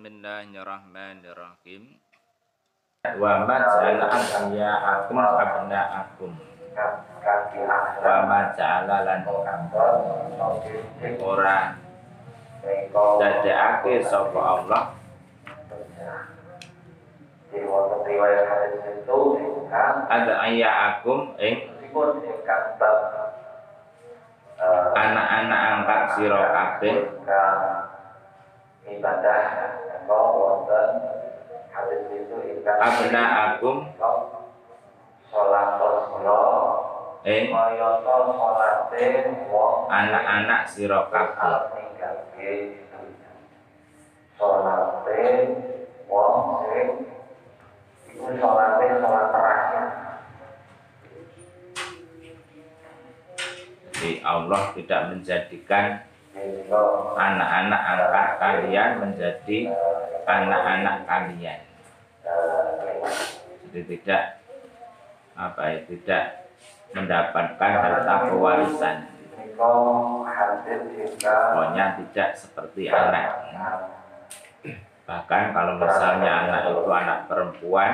Bismillahirrahmanirrahim. Wa akum abna'akum. Wa ma ja'ala lan ora dadekake sapa Allah ada ayah akum ing anak-anak angkat sira kabeh ibadah abna akum kayata wong anak-anak sira kabeh. Wong sing iku terakhir. Jadi Allah tidak menjadikan anak-anak angkat kalian menjadi anak-anak kalian. Jadi tidak apa ya tidak mendapatkan harta pewarisan pokoknya tidak seperti anak. Bahkan kalau misalnya anak itu anak perempuan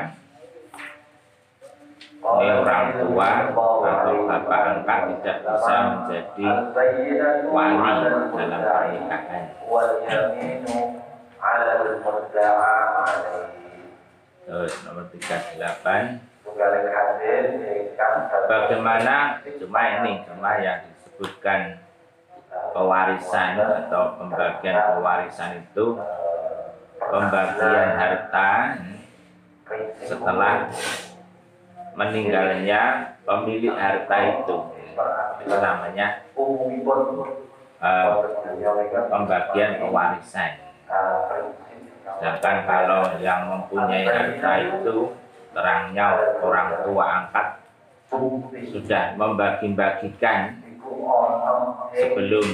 ini orang tua atau bapak angkat tidak bisa menjadi wali dalam pernikahan Terus nomor 38. Bagaimana cuma ini cuma yang disebutkan pewarisan atau pembagian pewarisan itu pembagian harta setelah meninggalnya pemilik harta itu itu namanya uh, pembagian pewarisan sedangkan kalau yang mempunyai harta itu terangnya orang tua angkat sudah membagi-bagikan sebelum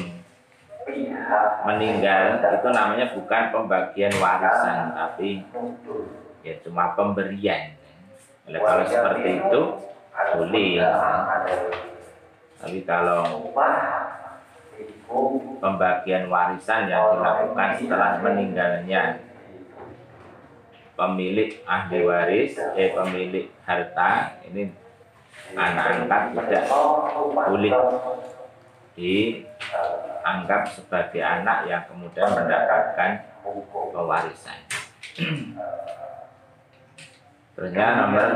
meninggal itu namanya bukan pembagian warisan tapi ya cuma pemberian. Oleh kalau seperti itu boleh tapi kalau pembagian warisan yang dilakukan setelah meninggalnya pemilik ahli waris eh pemilik harta ini anak angkat tidak boleh dianggap sebagai anak yang kemudian mendapatkan pewarisan. Terusnya nomor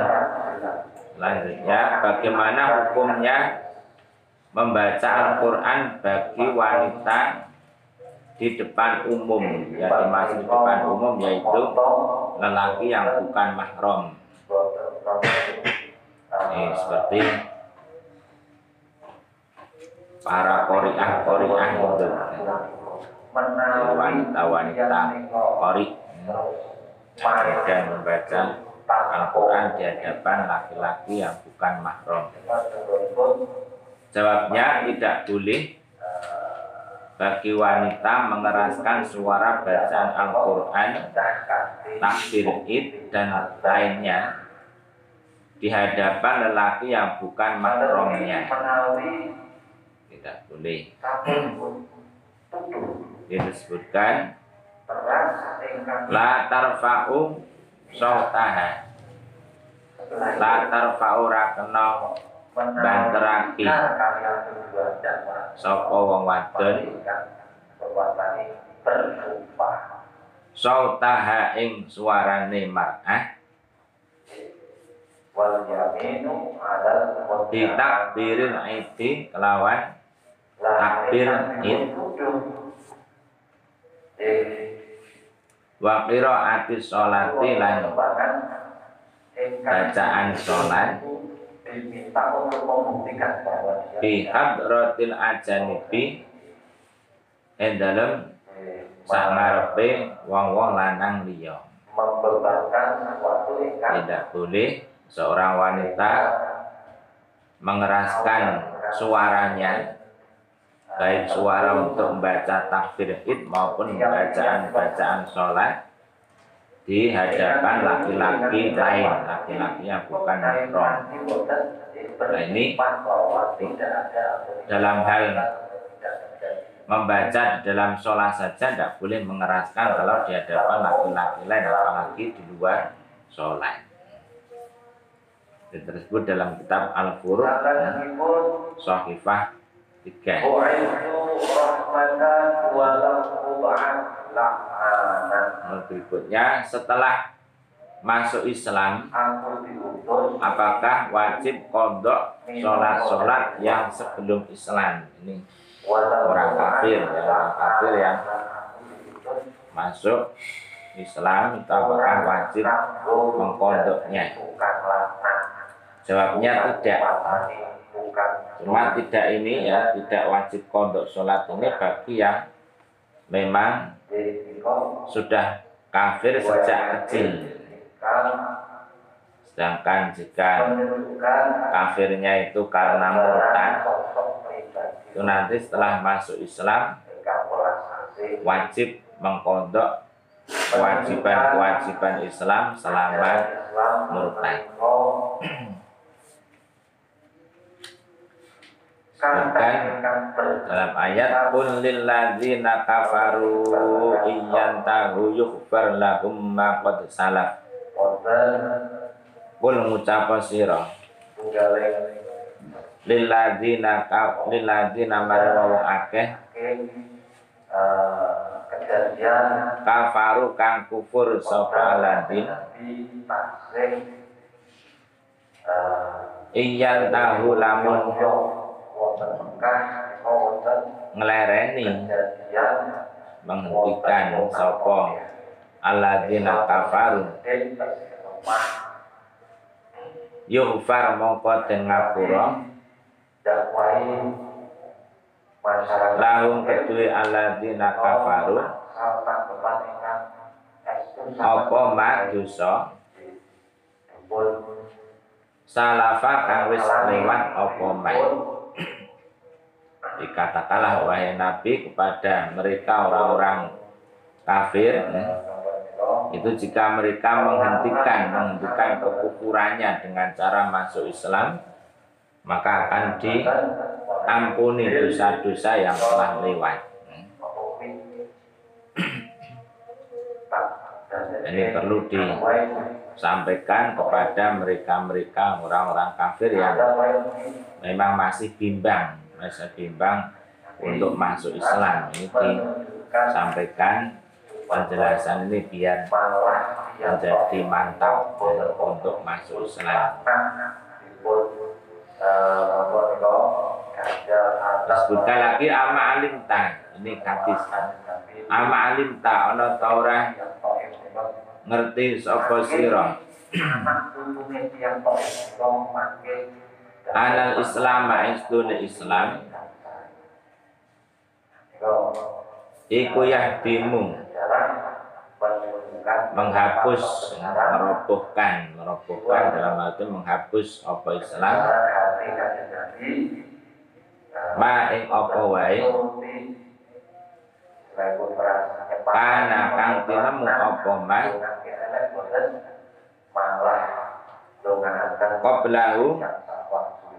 selanjutnya bagaimana hukumnya membaca Al-Quran bagi wanita di depan umum dimaksud di depan umum yaitu lelaki yang bukan mahram. Ini seperti para koriah koriah itu. Wanita-wanita kori kemudian membaca Al-Quran di hadapan laki-laki yang bukan mahram jawabnya tidak boleh bagi wanita mengeraskan suara bacaan Al-Quran takbir id dan lainnya di hadapan lelaki yang bukan mahramnya. Tidak boleh. Disebutkan la tarfa'u sautaha la tarfa'u rakena banteraki sapa wong wadon? Sautaha ing suarane mar'ah ditakbirin aiti kelawan takbir id. Wa qiraati sholati lan bacaan sholat diminta untuk membuktikan bahwa dia bi hadratil ajanibi ing dalem sangarepe wong-wong lanang liya. membebankan sesuatu ingkang tidak boleh seorang wanita mengeraskan suaranya baik suara untuk membaca takbir id maupun bacaan-bacaan sholat di hadapan laki-laki lain, laki-laki yang bukan mahram. Nah ini dalam hal membaca di dalam sholat saja tidak boleh mengeraskan kalau di hadapan laki-laki lain apalagi di luar sholat. Itu tersebut dalam kitab Al-Furuq Salahipun Sohifah 3 Berikutnya setelah masuk Islam apakah wajib kodok sholat-sholat yang sebelum Islam? Ini orang kafir ya orang kafir yang masuk Islam itu apakah wajib mengkodoknya? Jawabnya tidak. Cuma tidak ini ya tidak wajib kodok sholat ini bagi yang memang sudah kafir sejak kecil sedangkan jika kafirnya itu karena murtad itu nanti setelah masuk Islam wajib mengkodok kewajiban-kewajiban Islam selama murtad. Dalam ayat qul lil ladzina kafaru iyantahu yughfar lahum ma qad salaf. qul ngucapa sira lil ladzina ka lil ladzina marang akeh. Kejadian kafaru kang kufur sapa aladin. iyan tahu lamun ngelereni menghentikan sapa? alladzina kafaru. Yughfar mongko den ngapura? Lahum kedue alladzina kafaru. Apa mak dosa? Salafa kang wis lewat apa mak dikatakanlah wahai nabi kepada mereka orang-orang kafir ya, itu jika mereka menghentikan menghentikan kekufurannya dengan cara masuk Islam maka akan diampuni dosa-dosa yang telah lewat ini perlu disampaikan kepada mereka-mereka orang-orang kafir yang memang masih bimbang masih bimbang untuk masuk Islam. Ini disampaikan penjelasan ini biar menjadi mantap untuk masuk Islam. Disebutkan lagi ama alim ta. Ini hadis. Ama alim ta ono ta ora? Ngerti sapa sira anal islam istune islam. Iku yahdimu. Menghapus merobohkan. Merobohkan dalam arti menghapus apa Islam. Ma ing apa wae? Kana kang tinemu apa ma qablahu kang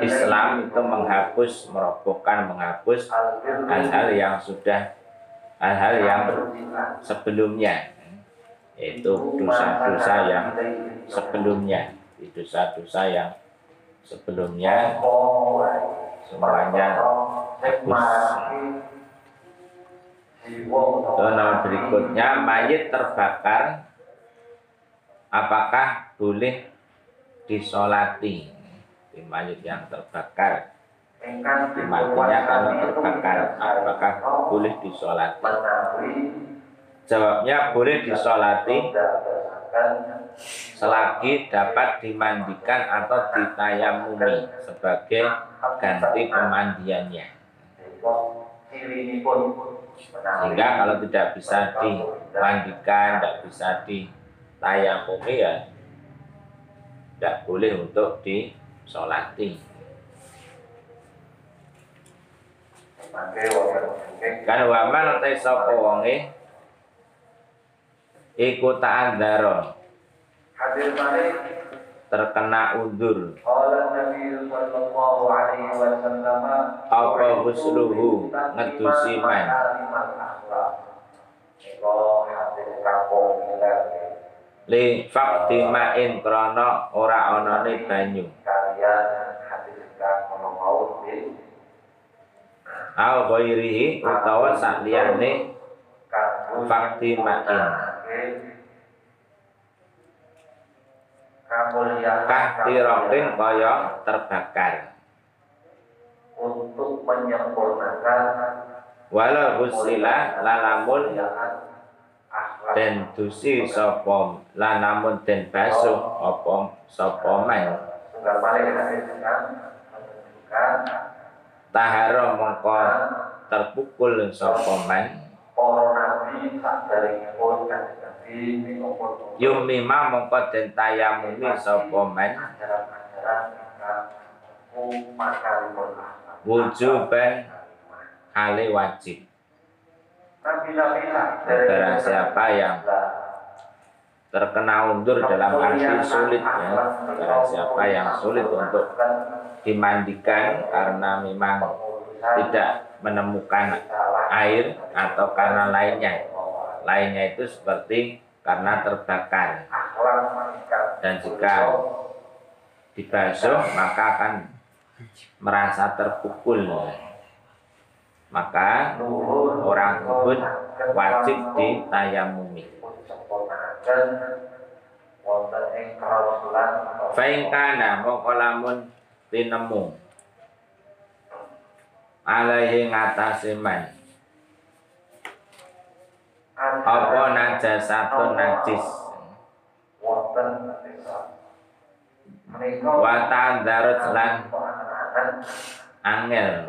Islam itu menghapus merobohkan menghapus hal-hal yang sudah hal-hal yang sebelumnya. Yaitu dosa-dosa yang sebelumnya. Dosa-dosa yang sebelumnya. Semuanya hapus. Nomor berikutnya mayit terbakar. Apakah boleh disolati. Di mayit yang terbakar. Matinya karena terbakar apakah boleh disolati? jawabnya boleh disolati. selagi dapat dimandikan atau ditayamumi sebagai ganti pemandiannya. Sehingga kalau tidak bisa dimandikan, tidak bisa ditayamumi ya tidak boleh untuk disolati. Kan waman te sapa wonge? Iku ta'adzara Hadir malik terkena wasallam apa husluhu? Ngedusi man. Iko hadir kampung li fakti ma'in krana ora anane banyu. Kalian hadir kampung mau di au ghairihi utawa sakliyane fakti ma'in kahtirokin kaya terbakar. Untuk menyempurnakan wala husila lalamun den dusi sapa? Lanamun den basuh apa? Sapa menunjukkan. Tahara mongko terpukul sapa maupun yumima mongko den tayamumi sapa pun wujuban hale wajib Barang siapa yang terkena undur dalam arti sulit ya? Barang siapa yang sulit untuk dimandikan karena memang tidak menemukan air atau karena lainnya? Lainnya itu seperti karena terbakar dan jika dibasuh maka akan merasa terpukul maka orang tersebut wajib ditayamumi. Faingkana mongko lamun tinemu. Alaihi ngatasi man apa najasatun najis? Wa ta'darut lan angel.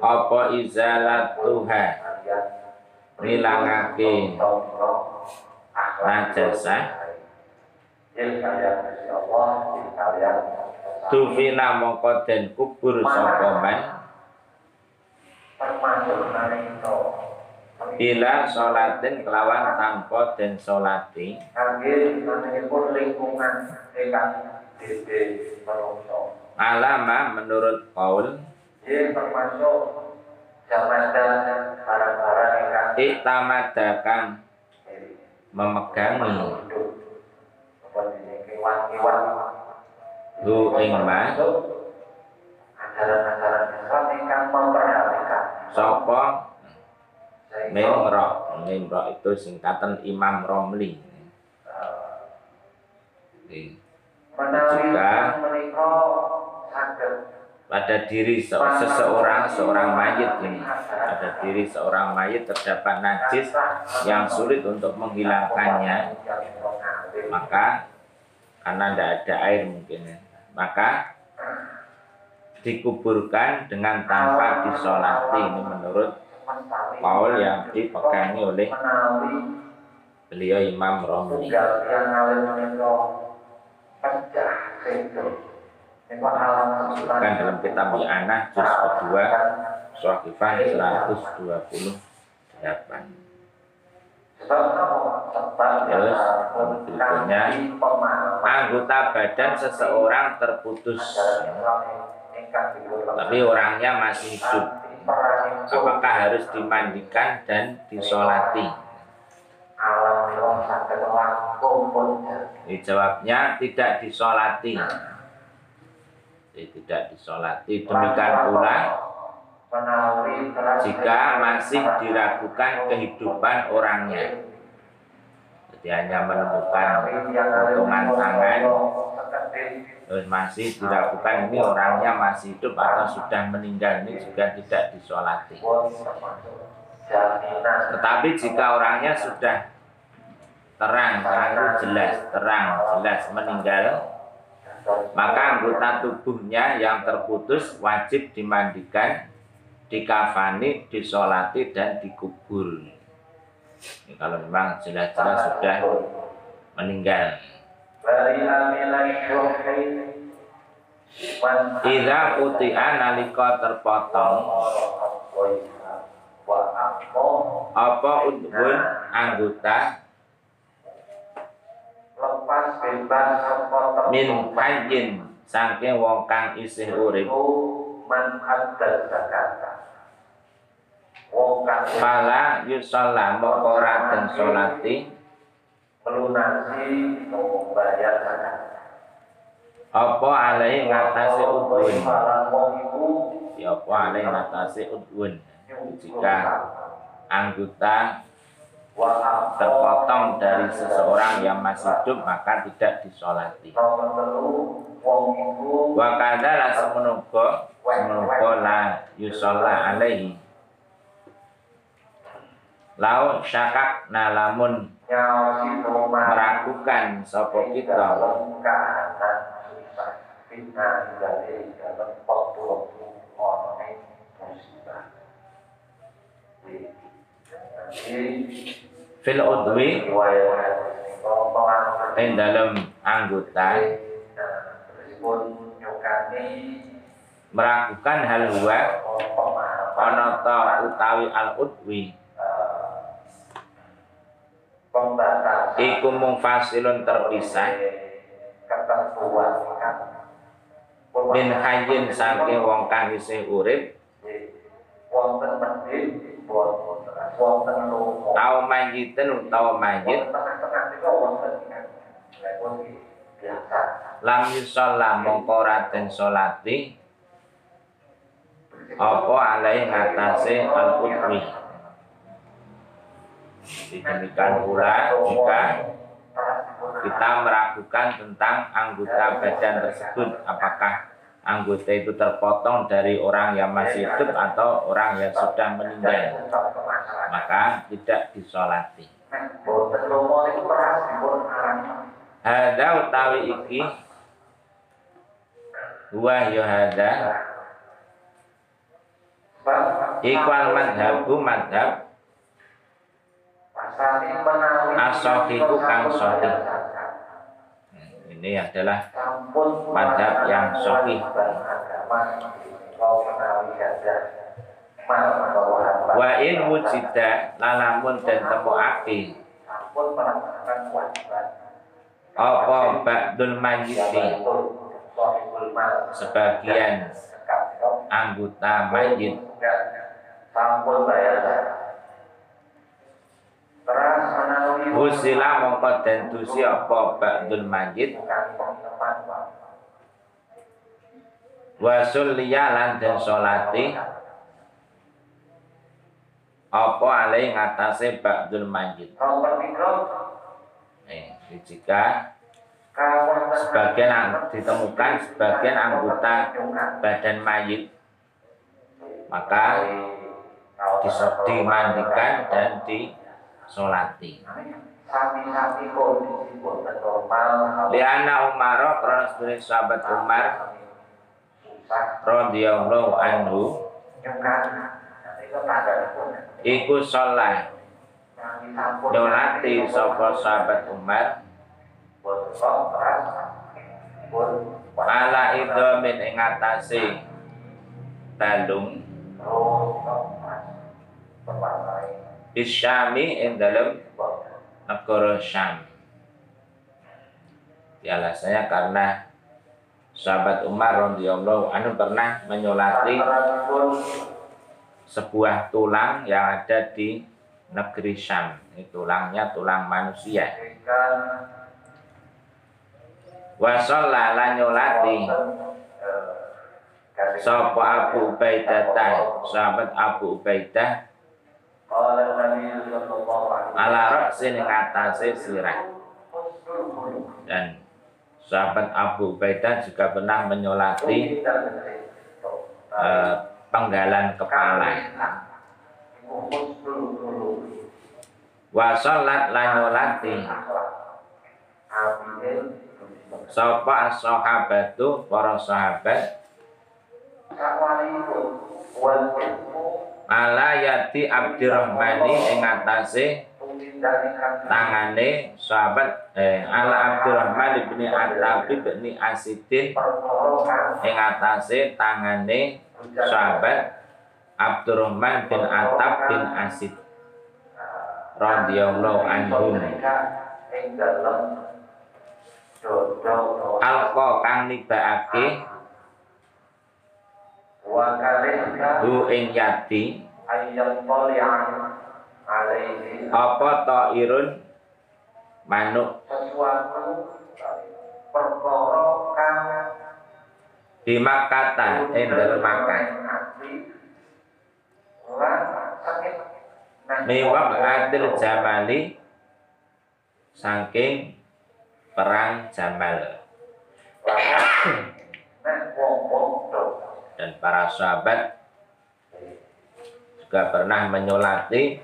Apa izalatuha ngilangake najasah tufina mongko den kubur sapa man? Bila sholatin kelawan tanpa den sholati. Kangge lingkungan ingkang alama menurut Paul. Ini termasuk barang-barang ingkang iktamadakan memegangi. Ini hu ing ma ajaran-ajaran Islam ingkang memperhatikan sapa sehingga Mimro Mimro itu singkatan Imam Romli. Oke. Saged pada diri se- seseorang seorang mayit ini. Pada diri seorang mayit terdapat najis yang sulit untuk menghilangkannya. Maka karena tidak ada air mungkin ya, maka dikuburkan dengan tanpa disolati. Ini menurut Paul yang dipegangi oleh beliau Imam Romli tunggal yang ngalir menika pecah itu alam disebutkan dalam kitab Ya'anah juz kedua Sohifah 128 Terus, berikutnya, anggota badan seseorang terputus. Tapi orangnya masih hidup. Apakah harus dimandikan dan disolati dijawabnya tidak disolati. Jadi, tidak disolati demikian pula jika masih diragukan kehidupan orangnya. Jadi hanya menemukan potongan tangan. Terus masih diragukan ini orangnya masih hidup atau sudah meninggal ini juga tidak disolati. tetapi jika orangnya sudah terang terang itu jelas terang jelas meninggal maka anggota tubuhnya yang terputus wajib dimandikan, dikafani, disolati, dan dikubur. Ini kalau memang jelas-jelas sudah meninggal. Ila uti'a nalika terpotong apa udhun anggota min hayyin saking wong kang isih urip. man adal zakat wong kang fala yusalla mongko ora den salati melunasi membayar zakat apa alai ngatasi iku ya apa alai ngatasi udhun jika anggota terpotong dari seseorang yang masih hidup maka tidak disolati. Wa kadala semenuga semenuga la yusolla alaihi. Lau syakak nalamun meragukan sapa kita dalam keadaan musibah fitnah dari dalam waktu orang musibah jadi fil udwi ing dalam anggota meragukan hal huwa ta utawi al udwi. Iku mung fasilun terpisah. Min hayyin saking wong kang isih urip. wonten medhit tau mayiten utawa mayit lam yusalla mongko ora den salati apa alai ngatasé al udwi demikian pula jika kita meragukan tentang anggota badan tersebut apakah anggota itu terpotong dari orang yang masih hidup atau orang yang sudah meninggal maka tidak disolati hada utawi iki huwa ya hada ikwal madhabu madhab As-sahihu kang sahih. ini adalah Madhab yang sahih. wa in wujida lalamun dan kewajiban. Apa ba'dul mal sebagian anggota menawi husila mongko den dusi apa ba'dul mayyit bukan teman Pak. wa sulliya lan den salati apa alai ngatasé ba'dul tiga, eh jika sebagian ditemukan sebagian anggota badan mayit maka dimandikan dan disolati. Liana Umar sebagai sahabat Umar radhiyallahu anhu iku sholat nyolati sapa sahabat. Pun. ala idomin ing atase. Berwarnai. isyami ing Boten. negara Syam. Ya alasannya karena sahabat Umar radhiyallahu anhu pernah menyolati sebuah tulang yang ada di negeri Syam. Ini tulangnya tulang manusia. memberikan Wa shallala nyolati sapa Abu Ubaidah sahabat Abu Ubaidah ala ra'sin ing atase sirah dan sahabat Abu Ubaidah juga pernah menyolati eh, penggalan kepala. Wa sholat lan nyolati. Sapa as-sahabatu para sahabat. Ala yati Abdurrahmani ing atase tangane sahabat eh, ala Abdurrahman bin At-Tabib bin Asidin. Ing atase tangane sahabat Abdurrahman bin Atab bin Asid. Radhiyallahu dodo alqa kang kalihka hu ing yati ayyam apa ta'irun manuk. Sesuatu perkara kang di Makkata ing dalem Makkah lan sakit miwab adil jamali saking perang Jamal. Dan para sahabat juga pernah menyolati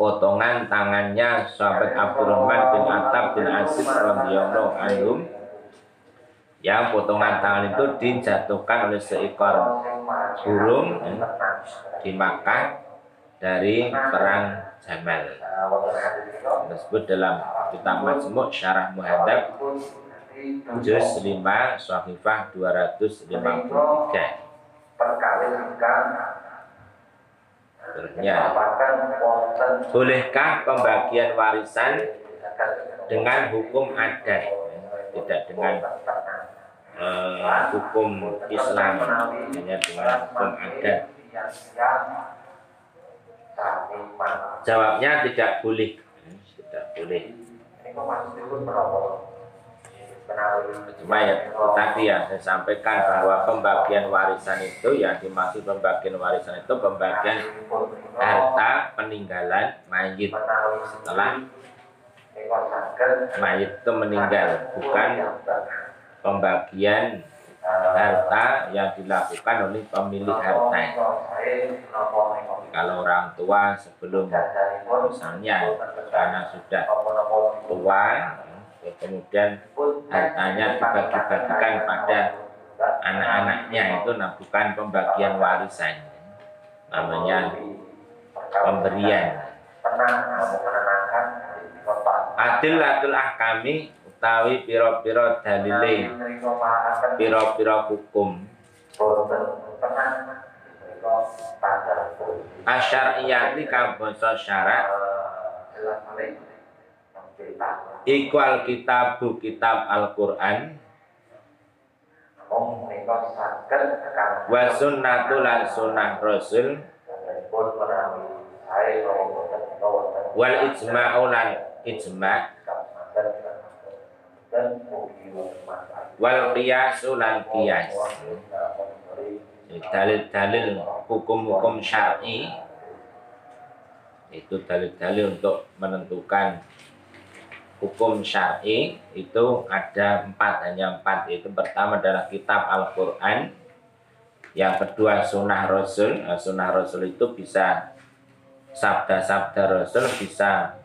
potongan tangannya sahabat Abdurrahman bin Attab bin Asid radhiyallahu anhum. Yang potongan tangan itu dijatuhkan oleh seekor burung eh, di Makkah dari perang Jamal. Tersebut dalam kitab Majmu' Syarah Muhadzab juz 5 Sahifah 253 perkalikan Wonten Bolehkah pembagian warisan dengan hukum adat? Tidak dengan eh, hukum Islam hanya dengan hukum adat. Jawabnya tidak boleh. Tidak boleh cuma ya tadi yang saya sampaikan bahwa pembagian warisan itu yang dimaksud pembagian warisan itu pembagian harta peninggalan mayit. Setelah mayit itu meninggal bukan pembagian harta yang dilakukan oleh pemilik harta. Kalau orang tua sebelum misalnya karena sudah tua kemudian hartanya dibagi-bagikan pada anak-anaknya. Itu nah, bukan pembagian warisan. Namanya pemberian. Adilatul ahkami utawi piro-piro dalile piro-piro hukum. Asyariyati kang basa syarat iku alkitabu kitab Al-Qur'an. Wa sunnatu lan sunnah rasul. Wal ijma'u lan ijma' wal qiyasu lan qiyas. dalil-dalil hukum-hukum syar'i. Itu dalil-dalil untuk menentukan hukum syar'i itu ada empat hanya empat itu pertama adalah kitab Al-Quran yang kedua sunnah Rasul. Nah, sunnah Rasul itu bisa sabda-sabda Rasul bisa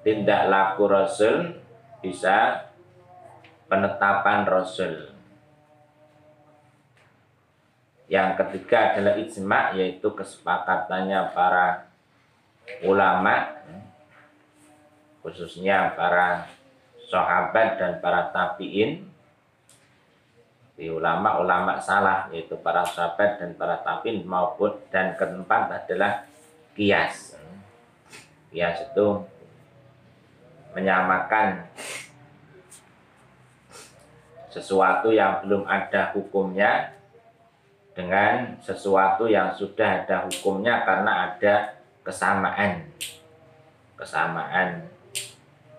tindak laku Rasul bisa penetapan Rasul. Yang ketiga adalah ijma yaitu kesepakatannya para ulama khususnya para sahabat dan para tabiin di ulama-ulama salah yaitu para sahabat dan para tabiin maupun dan keempat adalah kias. Kias itu menyamakan sesuatu yang belum ada hukumnya dengan sesuatu yang sudah ada hukumnya karena ada kesamaan. Kesamaan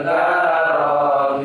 الكرم